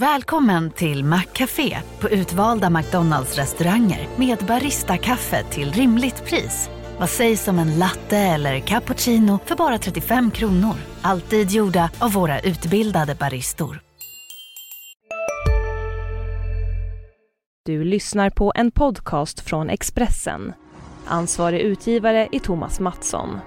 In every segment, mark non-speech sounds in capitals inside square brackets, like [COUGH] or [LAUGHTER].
Välkommen till Maccafé på utvalda McDonalds restauranger med Baristakaffe till rimligt pris. Vad sägs om en latte eller cappuccino för bara 35 kronor? Alltid gjorda av våra utbildade baristor. Du lyssnar på en podcast från Expressen. Ansvarig utgivare är Thomas Mattsson.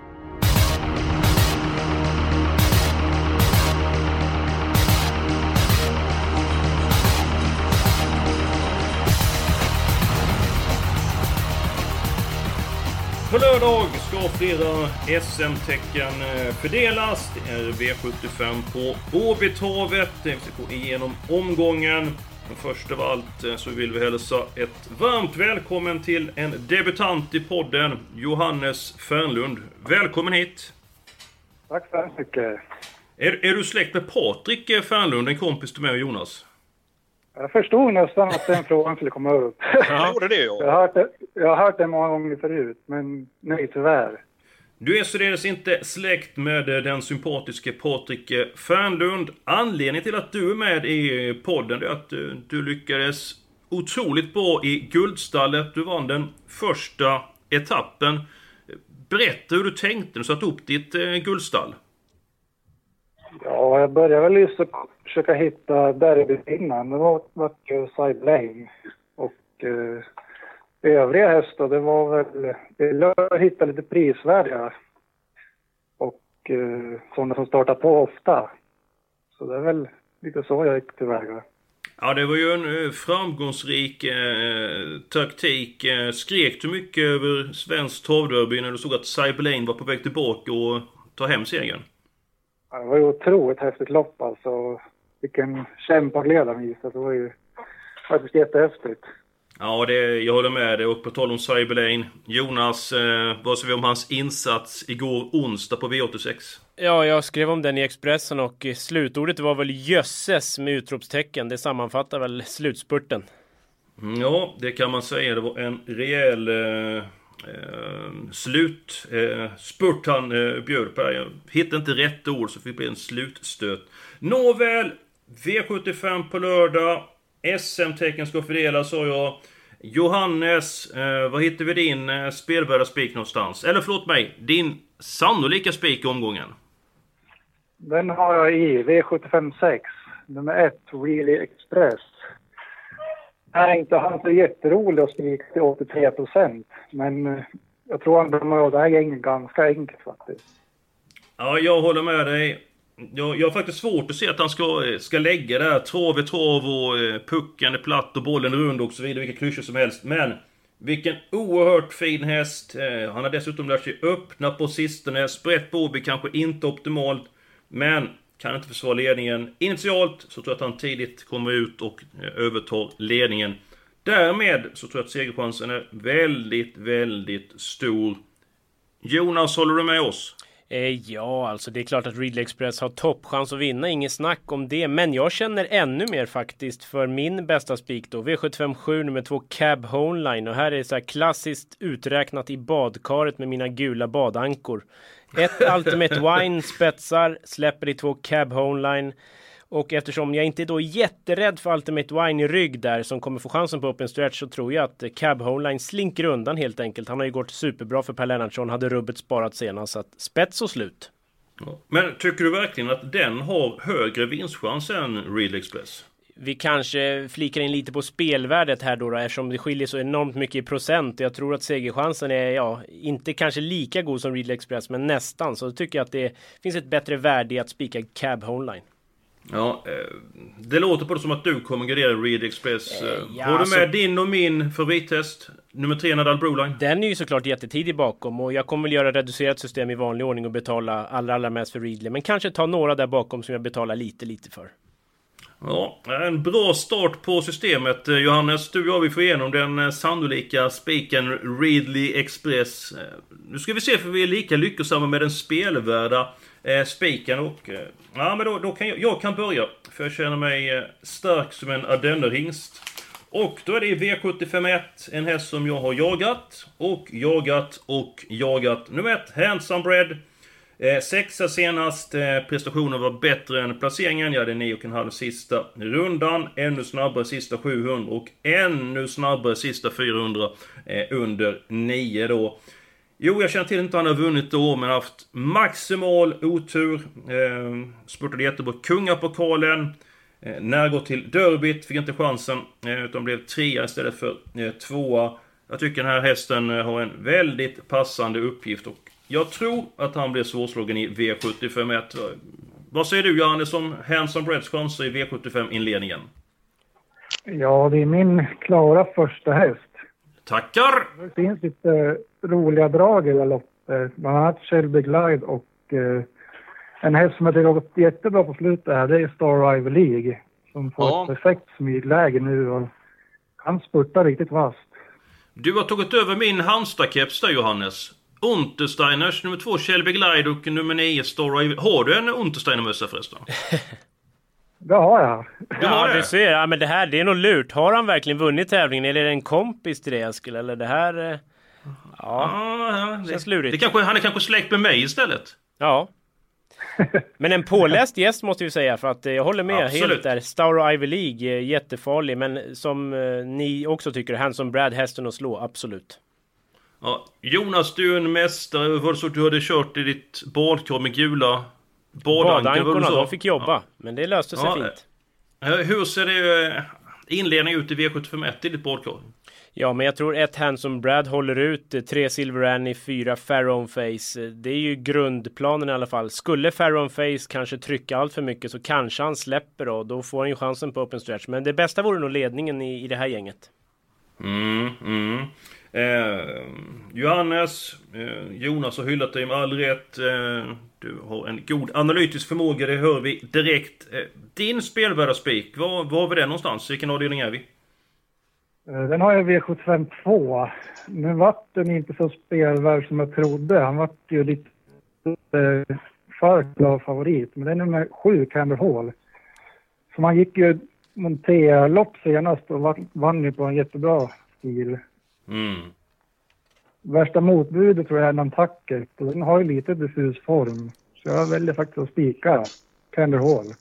På lördag ska flera SM-tecken eh, fördelas. Det är V75 på Åbytravet. Vi ska gå igenom omgången. Men först av allt eh, så vill vi hälsa ett varmt välkommen till en debutant i podden, Johannes Fernlund. Välkommen hit! Tack så mycket. Är, är du släkt med Patrik Fernlund, en kompis till mig och Jonas? Jag förstod nästan att den frågan skulle komma upp. [LAUGHS] Ja, gjorde det Jag har hört det, jag har hört det många gånger förut, men nej tyvärr. Du är således inte släkt med eh, den sympatiske Patrik eh, Fernlund. Anledningen till att du är med i podden är att eh, du lyckades otroligt bra i Guldstallet. Du vann den första etappen. Berätta hur du tänkte när du satte upp ditt Guldstall. Ja, jag började väl just att försöka hitta derbyt innan. Det var, var ju Side Lane. Och eh, övriga hästar, det var väl... Jag hittade lite prisvärda. Och eh, sådana som startar på ofta. Så det är väl lite så jag gick tillväga. Ja, det var ju en eh, framgångsrik eh, taktik. Eh, skrek du mycket över svensk travderby när du såg att Cyberlane var på väg tillbaka och ta hem segern? Ja, det var ju otroligt häftigt lopp alltså. Vilken kämpagled han visade. Det var ju faktiskt jättehäftigt. Ja, det, jag håller med dig. Och på tal om Cyberlane. Jonas, eh, vad säger vi om hans insats igår onsdag på V86? Ja, jag skrev om den i Expressen och slutordet var väl jösses med utropstecken. Det sammanfattar väl slutspurten. Mm, ja, det kan man säga. Det var en rejäl eh, eh, slut eh, spurt han eh, bjöd på. Jag hittade inte rätt ord så det bli en slutstöt. Nåväl, V75 på lördag. SM-tecken ska fördelas sa jag. Johannes, eh, vad hittar vi din eh, spelvärda spik någonstans? Eller förlåt mig, din sannolika spik i omgången? Den har jag i V75 6. Nummer 1, Really Express. Är inte han så jätterolig att spika till 83 procent. Men eh, jag tror han dömer av det här gänget ganska enkelt faktiskt. Ja, jag håller med dig. Jag, jag har faktiskt svårt att se att han ska, ska lägga det här trav i trav och eh, pucken är platt och bollen är rund och så vidare, vilka klyschor som helst. Men vilken oerhört fin häst. Eh, han har dessutom lärt sig öppna på sistone. Sprätt Bobi kanske inte optimalt. Men kan inte försvara ledningen. Initialt så tror jag att han tidigt kommer ut och eh, övertar ledningen. Därmed så tror jag att segerchansen är väldigt, väldigt stor. Jonas, håller du med oss? Eh, ja, alltså det är klart att Ridley Express har toppchans att vinna, inget snack om det. Men jag känner ännu mer faktiskt för min bästa spik då. V757 nummer 2 Cab Honeline. Och här är det så här klassiskt uträknat i badkaret med mina gula badankor. Ett Ultimate Wine spetsar, släpper i två Cab Honeline. Och eftersom jag inte är då jätterädd för Ultimate Wine i rygg där som kommer få chansen på Open Stretch så tror jag att Cab Homeline slinker undan helt enkelt. Han har ju gått superbra för Per Lennartsson, hade rubbet sparat senast så att spets och slut. Men tycker du verkligen att den har högre vinstchans än Real Express? Vi kanske flikar in lite på spelvärdet här då, då eftersom det skiljer så enormt mycket i procent. Jag tror att segerchansen är, ja, inte kanske lika god som Real Express, men nästan. Så tycker jag att det finns ett bättre värde i att spika Cab Homeline. Ja, eh, det låter på det som att du kommer gardera Reed Express. Eh, ja, Har du med alltså, din och min favorithäst? Nummer tre Nadal Broline? Den är ju såklart jättetidig bakom och jag kommer väl göra reducerat system i vanlig ordning och betala allra, allra mest för Readley. Men kanske ta några där bakom som jag betalar lite, lite för. Ja, en bra start på systemet eh, Johannes. Du och jag vi får igenom den sannolika spiken Readly Express. Nu ska vi se för vi är lika lyckosamma med den spelvärda eh, spiken och... Eh, ja men då, då kan jag, jag kan börja. För jag känner mig eh, stark som en ardennerhingst. Och då är det V751, en häst som jag har jagat. Och jagat och jagat. Nummer ett, Handsome Bread. Eh, sexa senast, eh, prestationen var bättre än placeringen. Jag hade 9,5 sista rundan. Ännu snabbare sista 700 och ännu snabbare sista 400 eh, under 9 då. Jo, jag känner till att inte han har vunnit då, men haft maximal otur. Eh, spurtade jättebra. Kungapokalen. Eh, närgått till derbyt, fick inte chansen. Eh, utan blev trea istället för eh, tvåa. Jag tycker den här hästen eh, har en väldigt passande uppgift. Och jag tror att han blir svårslagen i V75 Vad säger du Johannes om Hanson Reds chanser i V75-inledningen? Ja, det är min klara första häst. Tackar! Det finns lite roliga drag i det loppet. Bland annat Shelby Glide och eh, en häst som jag tycker har gått jättebra på slutet här, det är Star Rival League. Som får ja. ett perfekt smygläge nu och kan spurta riktigt vasst. Du har tagit över min Halmstad-keps där Johannes. Untersteiners nummer två Shelby Glide och nummer nio Star Rival. Har du en Untersteiner-mössa förresten? [LAUGHS] Det har jag. Du har ja, du ser. Ja, men det här, det är nog lurt. Har han verkligen vunnit tävlingen? Eller är det en kompis till det Eskil? Eller det här... Eh, ja, ja det känns lurigt. Det kanske, han är kanske släkt med mig istället? Ja. [LAUGHS] Men en påläst gäst måste vi säga för att eh, jag håller med Absolut. helt där. Star Ivy League, eh, jättefarlig. Men som ni också tycker, Hanson Brad, hästen att slå, absolut. Ja, Jonas, du är en mästare. Var det så att du hade kört i ditt badkar med gula Badankorna, de fick jobba. Ja. Men det löste sig ja, fint. Hur ser det eh, inledning ut i V751 i ditt badkar? Ja, men jag tror ett Handsome Brad håller ut, eh, tre Silver Annie, fyra Pharaoh Face. Eh, det är ju grundplanen i alla fall. Skulle Pharaoh Face kanske trycka allt för mycket så kanske han släpper då. Då får han ju chansen på open stretch. Men det bästa vore nog ledningen i, i det här gänget. Mm, mm. Eh, Johannes, eh, Jonas har hyllat dig med all rätt. Eh, du har en god analytisk förmåga, det hör vi direkt. Eh, din spelvärda spik, var, var har vi den någonstans? Vilken avdelning är vi? Eh, den har jag V752. Nu vart den inte så spelvärd som jag trodde. Han vart ju lite eh, för klar favorit. Men det är nummer sju, Camber Hall. Så man gick ju Monté-lopp senast och vann ju på en jättebra stil. Mm. Värsta motbudet tror jag är Nantucket och den har ju lite diffus form. Så jag väljer faktiskt att spika Tender Hall.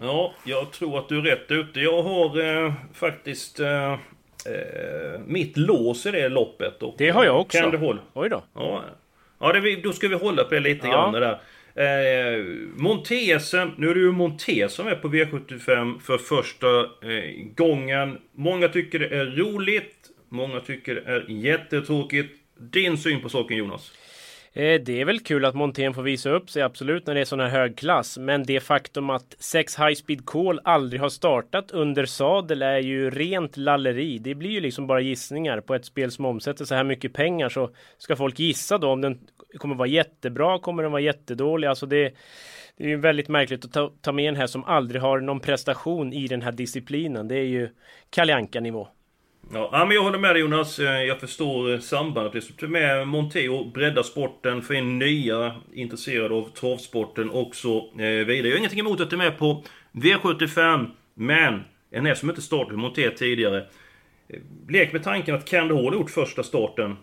Ja, jag tror att du är rätt ute. Jag har eh, faktiskt eh, eh, mitt lås i det loppet. Och, det har jag också. Tender Hall. Oj då. Ja, ja det, då ska vi hålla på det lite ja. grann där. Eh, Montese, nu är det ju Montese som är på V75 för första eh, gången. Många tycker det är roligt. Många tycker det är jättetråkigt. Din syn på saken Jonas? Eh, det är väl kul att Montén får visa upp sig absolut när det är sån här hög klass. Men det faktum att sex High Speed Call aldrig har startat under sadel är ju rent lalleri. Det blir ju liksom bara gissningar på ett spel som omsätter så här mycket pengar så ska folk gissa då om den kommer vara jättebra, kommer den vara jättedålig? Alltså det, det är ju väldigt märkligt att ta, ta med en här som aldrig har någon prestation i den här disciplinen. Det är ju Kalle nivå Ja, men jag håller med dig Jonas. Eh, jag förstår eh, sambandet. Med Monteo, bredda sporten, få in nya intresserade av travsporten och så eh, vidare. Jag har ingenting emot att du är med på V75, men en häst som inte startat Monteo tidigare. Lek med tanken att Candy Hall gjort första starten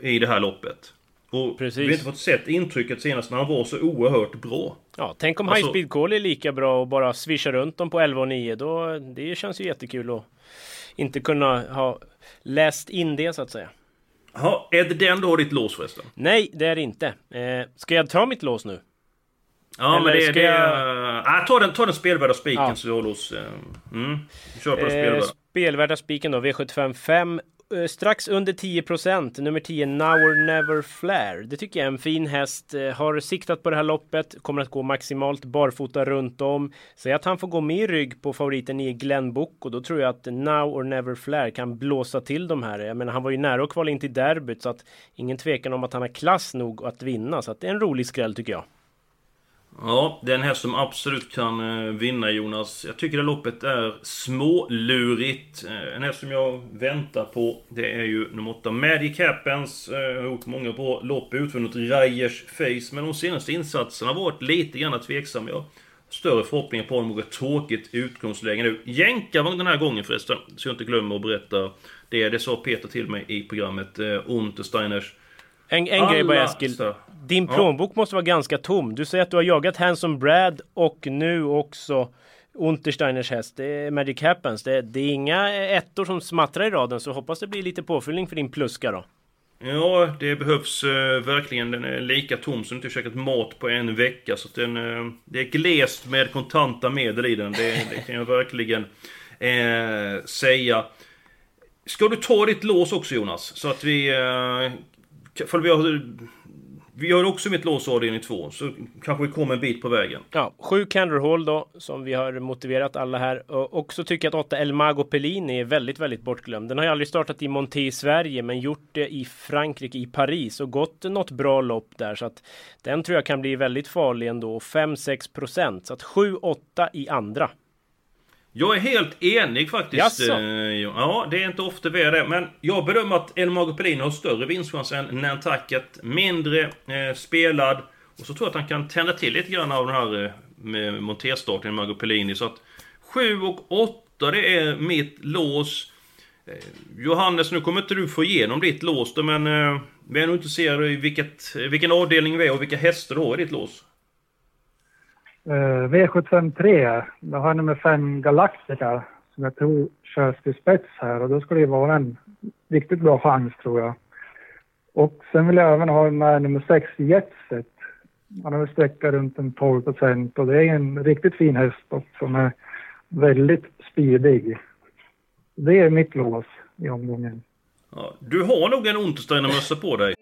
i det här loppet. Och Precis. vi har inte fått sett intrycket senast när han var så oerhört bra. Ja, tänk om alltså, High Speed Call är lika bra och bara swisha runt dem på 11 och 9. Då, det känns ju jättekul att inte kunna ha läst in det så att säga. Ja, är det den du har ditt lås förresten? Nej, det är det inte. Eh, ska jag ta mitt lås nu? Ja, Eller men det är... Det, jag... äh, ta, den, ta den spelvärda spiken ja. så du har lås. Eh, mm. Kör på den spelvärda. Eh, spelvärda spiken då, V75 5. Eh, strax under 10% Nummer 10 Now or Never Flare. Det tycker jag är en fin häst. Eh, har siktat på det här loppet. Kommer att gå maximalt barfota runt om. Säg att han får gå med i rygg på favoriten i Glenn Book och då tror jag att Now or Never Flare kan blåsa till de här. Jag menar, han var ju nära att kvala in till derbyt så att ingen tvekan om att han har klass nog att vinna. Så att det är en rolig skräll tycker jag. Ja, det är en häst som absolut kan eh, vinna Jonas. Jag tycker det loppet är smålurigt. Eh, en häst som jag väntar på, det är ju nummer 8 Magic Happens. Eh, har gjort många bra lopp, utvunnit Rajers Face. Men de senaste insatserna har varit lite grann tveksam. Jag har större förhoppningar på honom och ett tråkigt utgångsläge nu. Jänkarvagn den här gången förresten, så jag inte glömmer att berätta det. Det sa Peter till mig i programmet, eh, Untersteiners. En, en grej bara Eskil. Så. Din plånbok måste vara ganska tom. Du säger att du har jagat Hanson Brad och nu också Untersteiners häst. Det är Magic Happens. Det, det, är inga ettor som smattrar i raden så hoppas det blir lite påfyllning för din pluska då. Ja, det behövs uh, verkligen. Den är lika tom som inte käkat mat på en vecka. Så den, uh, det är glest med kontanta medel i den. Det, det kan jag verkligen uh, säga. Ska du ta ditt lås också Jonas? Så att vi... Uh, vi har vi har också mitt lås avdelning 2, så kanske vi kommer en bit på vägen. Ja, sju Candor då, som vi har motiverat alla här. Och också tycker jag att 8 El Mago Pellini är väldigt, väldigt bortglömd. Den har ju aldrig startat i Monté i Sverige, men gjort det i Frankrike, i Paris och gått något bra lopp där. Så att den tror jag kan bli väldigt farlig ändå. 5-6 procent. Så att 7-8 i andra. Jag är helt enig faktiskt. Jaså? Eh, ja, det är inte ofta vi är det. Men jag bedömer att El Mago Pellini har större vinstchans än Nantucket. Mindre eh, spelad. Och så tror jag att han kan tända till lite grann av den här eh, monterstarten i Mago Pellini. Så att 7 och 8 det är mitt lås. Eh, Johannes, nu kommer inte du få igenom ditt lås då, men eh, vi är nog intresserade i vilket, vilken avdelning vi är och vilka hästar du har i ditt lås. Uh, V753, då har jag nummer 5 Galactica som jag tror körs till spets här och då skulle det vara en riktigt bra chans tror jag. Och sen vill jag även ha med nummer 6 Jetset. Han har väl sträcka runt en 12 procent och det är en riktigt fin häst och som är väldigt speedig. Det är mitt lås i omgången. Ja, du har nog en Untersteiner-mössa på dig.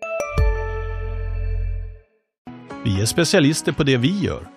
Vi är specialister på det vi gör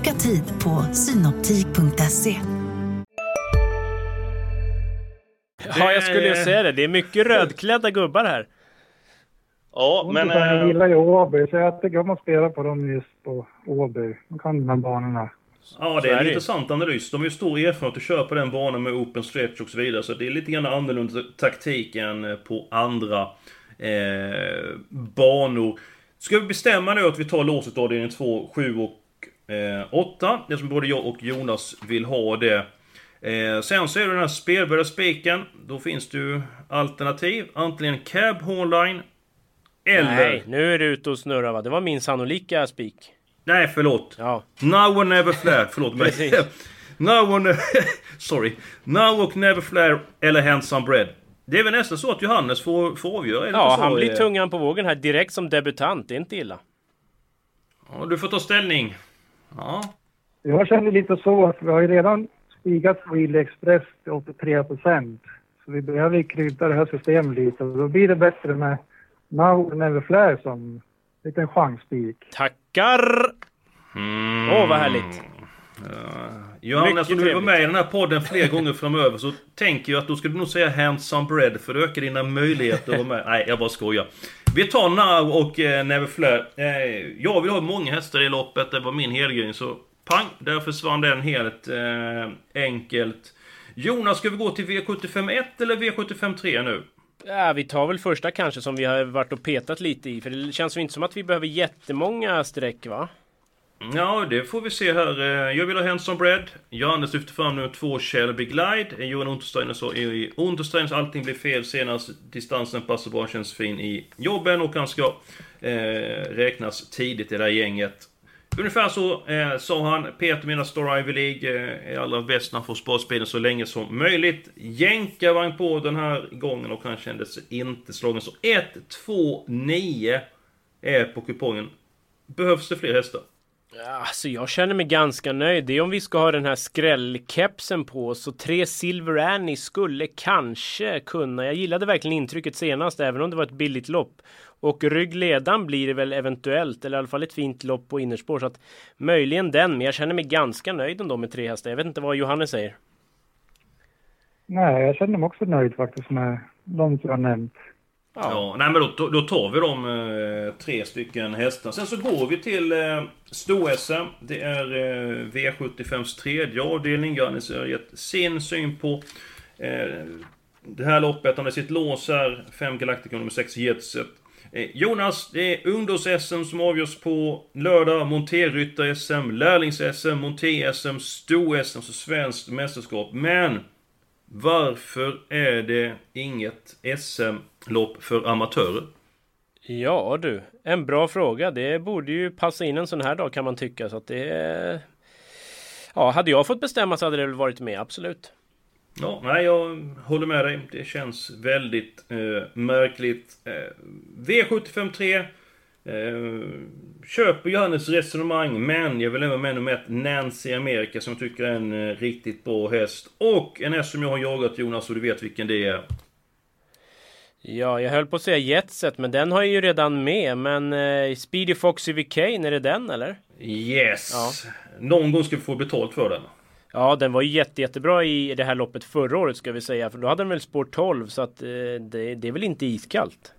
Boka tid på synoptik.se. Ja, jag skulle ju säga det. Det är mycket rödklädda gubbar här. Ja, men... Jag gillar ju Åby, så jag tycker om att spela på dem just på Åby. De kan de här banorna. Ja, det är en intressant analys. De har ju stor erfarenhet att köra på den banan med open stretch och så vidare. Så det är lite grann annorlunda taktik än på andra eh, banor. Ska vi bestämma nu att vi tar låset avdelning 2, 7 och Eh, 8, det som både jag och Jonas vill ha det. Eh, sen så är det den här spelvärda spiken. Då finns det ju alternativ. Antingen Cab Hornline eller... Nej, nu är du ute och snurrar va? Det var min sannolika spik. Nej, förlåt. Ja. Now or never flare. Förlåt mig. [LAUGHS] [LAUGHS] Now or... [LAUGHS] Sorry. Now or never flare eller Handsome Bread. Det är väl nästan så att Johannes får, får avgöra? Ja, han blir tungan på vågen här direkt som debutant. Det är inte illa. Ja, du får ta ställning. Ja. Jag känner lite så att vi har ju redan stigat Wheel Express till 83 procent. Så vi behöver krydda det här systemet lite och då blir det bättre med Now Never Flare som liten chansspik. Tackar! Åh, mm. oh, vad härligt! Uh, Johannes, om du var med i den här podden fler gånger framöver så tänker jag att då ska du nog säga handsome bread för det ökar dina möjligheter att vara med. Nej, jag bara skojar. Vi tar Now och eh, Never Flare. Eh, jag vill ha många hästar i loppet, det var min helgrej. Så pang, där försvann den helt eh, enkelt. Jonas, ska vi gå till V751 eller V753 nu? Ja, vi tar väl första kanske som vi har varit och petat lite i. För det känns ju inte som att vi behöver jättemånga streck va? Ja, det får vi se här. Eh, jag vill ha Henson Bread. Johannes lyfter fram nummer två Shelby Glide. Eh, Johan Untersteiner sa i Untersteiners allting blir fel senast. Distansen passar bra, känns fin i jobben och han ska eh, räknas tidigt i det här gänget. Ungefär så eh, sa han. Peter menar Star Ivy League eh, är allra bäst när han får sparspelen så länge som möjligt. Jänkarvagn på den här gången och han kändes inte slagen. Så 1, 2, 9 är på kupongen. Behövs det fler hästar? Alltså jag känner mig ganska nöjd. Det är om vi ska ha den här skrällkepsen på så tre Silver Annie skulle kanske kunna. Jag gillade verkligen intrycket senast även om det var ett billigt lopp. Och ryggledan blir det väl eventuellt eller i alla fall ett fint lopp på innerspår så att möjligen den. Men jag känner mig ganska nöjd ändå med tre hästar. Jag vet inte vad Johannes säger. Nej, jag känner mig också nöjd faktiskt med de som jag har nämnt. Ja. ja. nej men då, då tar vi de eh, tre stycken hästarna. Sen så går vi till eh, sto-SM. Det är eh, V75s tredje avdelning. Johannes har gett sin syn på eh, det här loppet. Han har sitt lås här. 5 Galactica nummer 6 Jetset. Eh, Jonas, det är ungdoms-SM som avgörs på lördag. Monterryttar-SM, lärlings-SM, Monté-SM, sto-SM, alltså svenskt mästerskap. Men varför är det inget SM-lopp för amatörer? Ja du, en bra fråga. Det borde ju passa in en sån här dag kan man tycka. Så att det Ja, hade jag fått bestämma så hade det väl varit med, absolut. Ja, nej, jag håller med dig. Det känns väldigt eh, märkligt. Eh, V75 3. Eh, köper Johannes resonemang, men jag vill även med nummer ett Nancy America som jag tycker är en eh, riktigt bra häst. Och en häst som jag har jagat Jonas, och du vet vilken det är. Ja, jag höll på att säga Jetset, men den har jag ju redan med. Men eh, Speedy Foxy Vicane, är det den eller? Yes! Ja. Någon gång ska vi få betalt för den. Ja, den var ju jätte, jättebra i det här loppet förra året ska vi säga. För då hade den väl spår 12 så att eh, det, det är väl inte iskallt.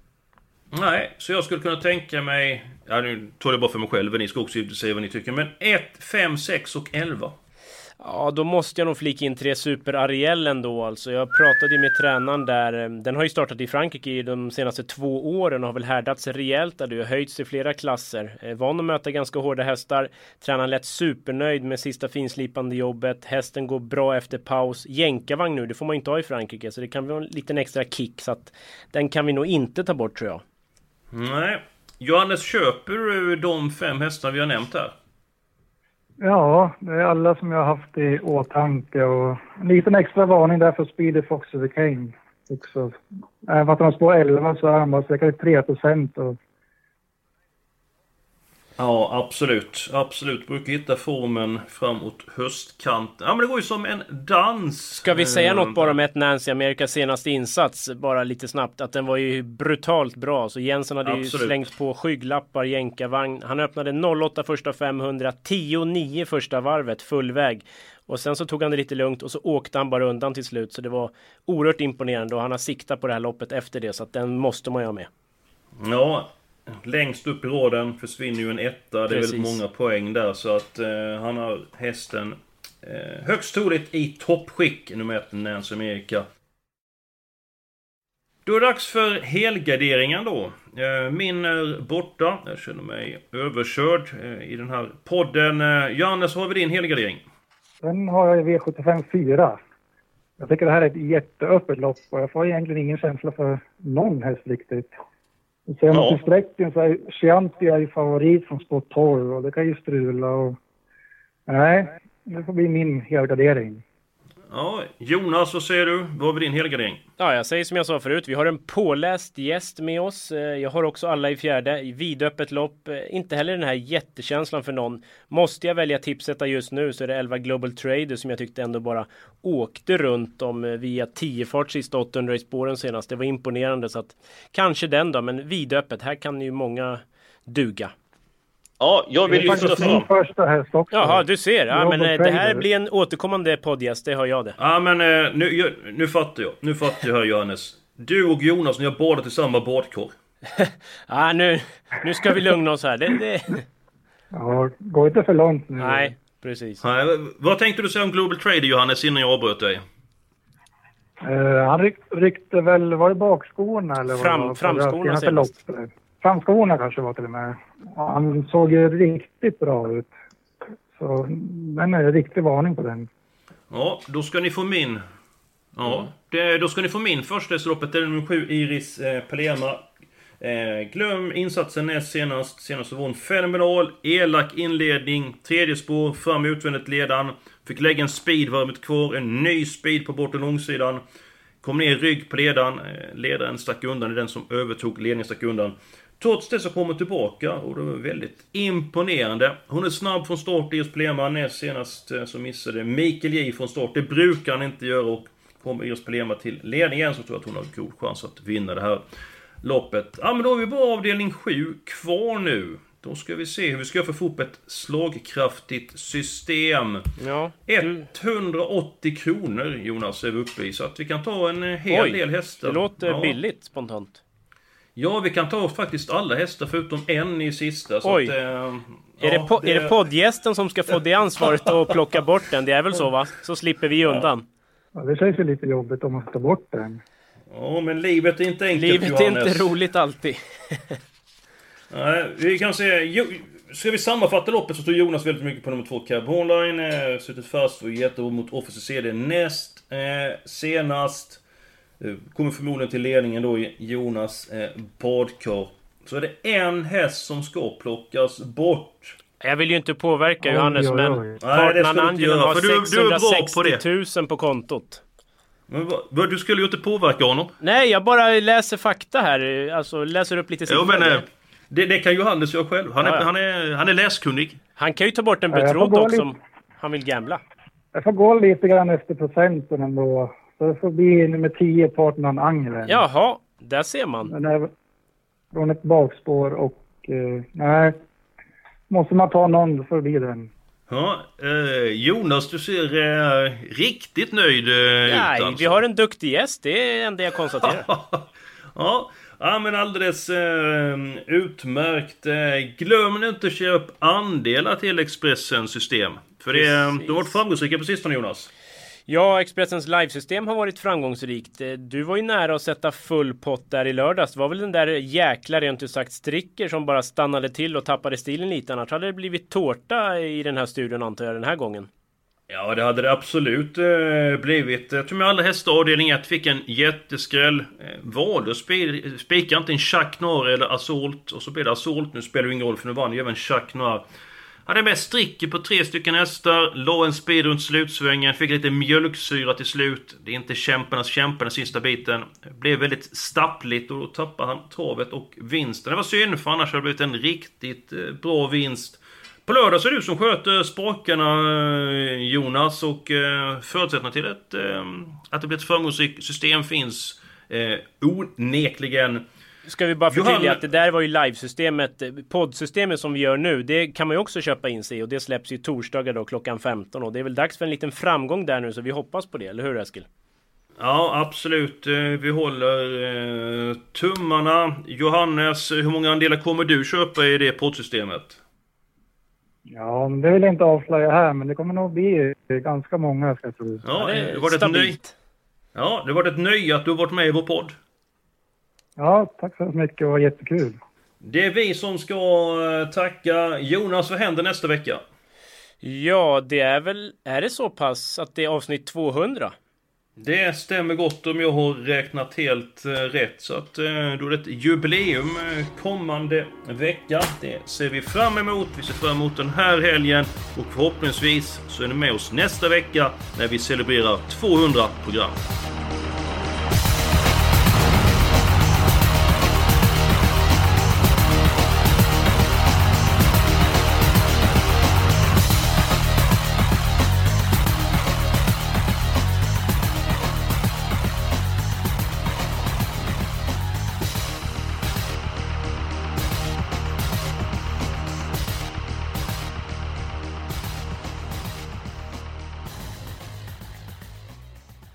Nej, så jag skulle kunna tänka mig... Ja, nu tar jag bara för mig själv, ni ska också säga vad ni tycker. Men 1, 5, 6 och 11. Ja, då måste jag nog flika in tre Super Ariel ändå alltså. Jag pratade med tränaren där. Eh, den har ju startat i Frankrike i de senaste två åren och har väl härdats rejält där. Det har höjts i flera klasser. Eh, van att möta ganska hårda hästar. Tränaren lät supernöjd med sista finslipande jobbet. Hästen går bra efter paus. Jänkarvagn nu, det får man ju inte ha i Frankrike. Så det kan vara en liten extra kick. Så att den kan vi nog inte ta bort tror jag. Nej. Johannes, köper du de fem hästar vi har nämnt här? Ja, det är alla som jag har haft i åtanke och en liten extra varning där för Speedy Fox of the King också. Även fast han står 11 så är han bara säkert 3 procent och Ja, absolut. Absolut. Brukar hitta formen framåt höstkanten. Ja, men det går ju som en dans. Ska vi säga något bara om ett Nancy Amerikas senaste insats? Bara lite snabbt. Att den var ju brutalt bra. Så Jensen hade absolut. ju slängt på skygglappar, jänkarvagn. Han öppnade 08 första 500, 10-9 första varvet, full väg. Och sen så tog han det lite lugnt och så åkte han bara undan till slut. Så det var oerhört imponerande och han har siktat på det här loppet efter det. Så att den måste man ju ha med. Ja, Längst upp i raden försvinner ju en etta. Det är väldigt många poäng där. Så att eh, han har hästen eh, högst troligt i toppskick, nummer ett, Nancy America. Då är det dags för helgarderingen då. Eh, min är borta. Jag känner mig överkörd eh, i den här podden. Eh, Johannes, har vi din helgardering? Den har jag i V75 4. Jag tycker det här är ett jätteöppet lopp och jag får egentligen ingen känsla för någon häst riktigt. Sen ja. till sträcken så är Chianti är ju favorit från spår 12 och det kan ju strula och... Nej, det får bli min helgardering. Ja, Jonas, vad säger du? Vad var din helgardering? Ja, jag säger som jag sa förut. Vi har en påläst gäst med oss. Eh, jag har också alla i fjärde. I vidöppet lopp. Eh, inte heller den här jättekänslan för någon. Måste jag välja tipsetta just nu så är det 11 Global Trader som jag tyckte ändå bara åkte runt om eh, via 10 fart sista 800 i spåren senast. Det var imponerande så att kanske den då, men vidöppet. Här kan ju många duga. Ja, jag vill lyfta fram... första häst också. Jaha, du ser. Ja, men eh, det här blir en återkommande poddgäst, det har jag det. Ja, men eh, nu, nu fattar jag. Nu fattar jag Johannes. Du och Jonas, ni har badat i samma badkar. [LAUGHS] ja, nu, nu ska vi lugna oss här. Det, det... Ja, gå inte för långt nu. Nej, precis. Nej, vad tänkte du säga om Global Trader Johannes innan jag avbröt dig? Uh, han ryck, ryckte väl, var det bakskorna eller? Fram, framskorna senast. Framskorna kanske var till och med. Han såg ju riktigt bra ut. Så den är eh, en riktig varning på den. Ja, då ska ni få min. Ja, det, då ska ni få min första loppet. Det är nummer 7, Iris eh, Palema. Eh, glöm insatsen näst senast. Senast var hon fenomenal. Elak inledning. Tredje spår, fram utvändigt ledan. Fick lägga en speed varvet kvar. En ny speed på bort och långsidan. Kom ner i rygg på ledaren. Eh, ledaren stack undan. Det är den som övertog. Ledningen stack undan. Trots det så kommer hon tillbaka och det var väldigt imponerande. Hon är snabb från start, Iris Plema. Näst senast eh, så missade Mikael J från start. Det brukar han inte göra och kommer Iris Plema till ledningen så tror jag att hon har god chans att vinna det här loppet. Ja men då har vi bara avdelning 7 kvar nu. Då ska vi se hur vi ska få ihop ett slagkraftigt system. Ja, du... 180 kronor Jonas är vi uppe i. Så att vi kan ta en hel Oj, del hästar. det låter ja. billigt spontant. Ja, vi kan ta faktiskt alla hästar förutom en i sista. Så Oj. Att, eh, är, det, po- det... är det poddgästen som ska få det ansvaret och [LAUGHS] plocka bort den? Det är väl så va? Så slipper vi undan. Ja, det känns ju lite jobbigt om man tar bort den. Ja, men livet är inte enkelt Livet Johannes. är inte roligt alltid. [LAUGHS] Nej, vi kan se... Jo, ska vi sammanfatta loppet så står Jonas väldigt mycket på nummer två Cab Hornline. Eh, suttit fast, var jättebra mot Officer CD näst eh, senast. Eh, kommer förmodligen till ledningen då Jonas eh, badkar. Så är det en häst som ska plockas bort. Jag vill ju inte påverka oj, Johannes, oj, oj. men Partnern Angelo har du, 660 000 på kontot. Men vad, du skulle ju inte påverka honom. Nej, jag bara läser fakta här. Alltså läser upp lite siffror. Jo, men, eh, det, det kan Johannes göra själv. Han är, ja, ja. han, är, han är läskunnig. Han kan ju ta bort en betrodd också om han vill gambla. Jag får gå lite grann efter procenten ändå. Så det får bli nummer 10, Partnern Angelen. Jaha, där ser man. Den är från ett bakspår och... Eh, nej. Måste man ta någon för att bli den. Ja, eh, Jonas, du ser eh, riktigt nöjd eh, Nej, ut alltså. vi har en duktig gäst. Det är det enda jag konstaterar. [LAUGHS] ja, ja, men alldeles eh, utmärkt. Eh, glöm inte att köpa andelar till Expressens system. För det, de har varit framgångsrika på sistone, Jonas. Ja, Expressens livesystem har varit framgångsrikt. Eh, du var ju nära att sätta full pott där i lördags. Det var väl den där jäkla rent ut sagt stricker som bara stannade till och tappade stilen lite. Annars hade det blivit tårta i den här studion antar jag den här gången. Ja, det hade det absolut eh, blivit. Jag tror med alla hästar avdelning 1 fick en jätteskräll. Eh, valde att spika inte en Jacques Noir eller Assault. Och så blev det Assault. Nu spelar det ingen roll för nu vann ju även Chuck Noir. Hade med stricker på tre stycken hästar, la en speed runt slutsvängen, fick lite mjölksyra till slut. Det är inte kämparnas kämpa den sista biten. Blev väldigt stappligt och då tappade han travet och vinsten. Det var synd för annars hade det blivit en riktigt eh, bra vinst. På lördag så är det du som sköter spakarna eh, Jonas och eh, förutsättningarna till ett, att det blir ett framgångsrikt system finns onekligen. Ska vi bara förtydliga Johan... att det där var ju livesystemet, poddsystemet som vi gör nu. Det kan man ju också köpa in sig i och det släpps ju torsdagar då klockan 15 och det är väl dags för en liten framgång där nu så vi hoppas på det, eller hur Eskil? Ja, absolut. Eh, vi håller eh, tummarna. Johannes, hur många andelar kommer du köpa i det poddsystemet? Ja, det vill jag inte avslöja här, men det kommer nog bli ganska många ska jag tro. Ja, det, det var det ett nöj... Ja, det var ett nöje att du har varit med i vår podd. Ja, tack så mycket. Det var jättekul. Det är vi som ska eh, tacka. Jonas, vad händer nästa vecka? Ja, det är väl... Är det så pass att det är avsnitt 200? Det stämmer gott om jag har räknat helt eh, rätt. Så att eh, då är det ett jubileum kommande vecka. Det ser vi fram emot. Vi ser fram emot den här helgen. Och förhoppningsvis så är ni med oss nästa vecka när vi celebrerar 200 program.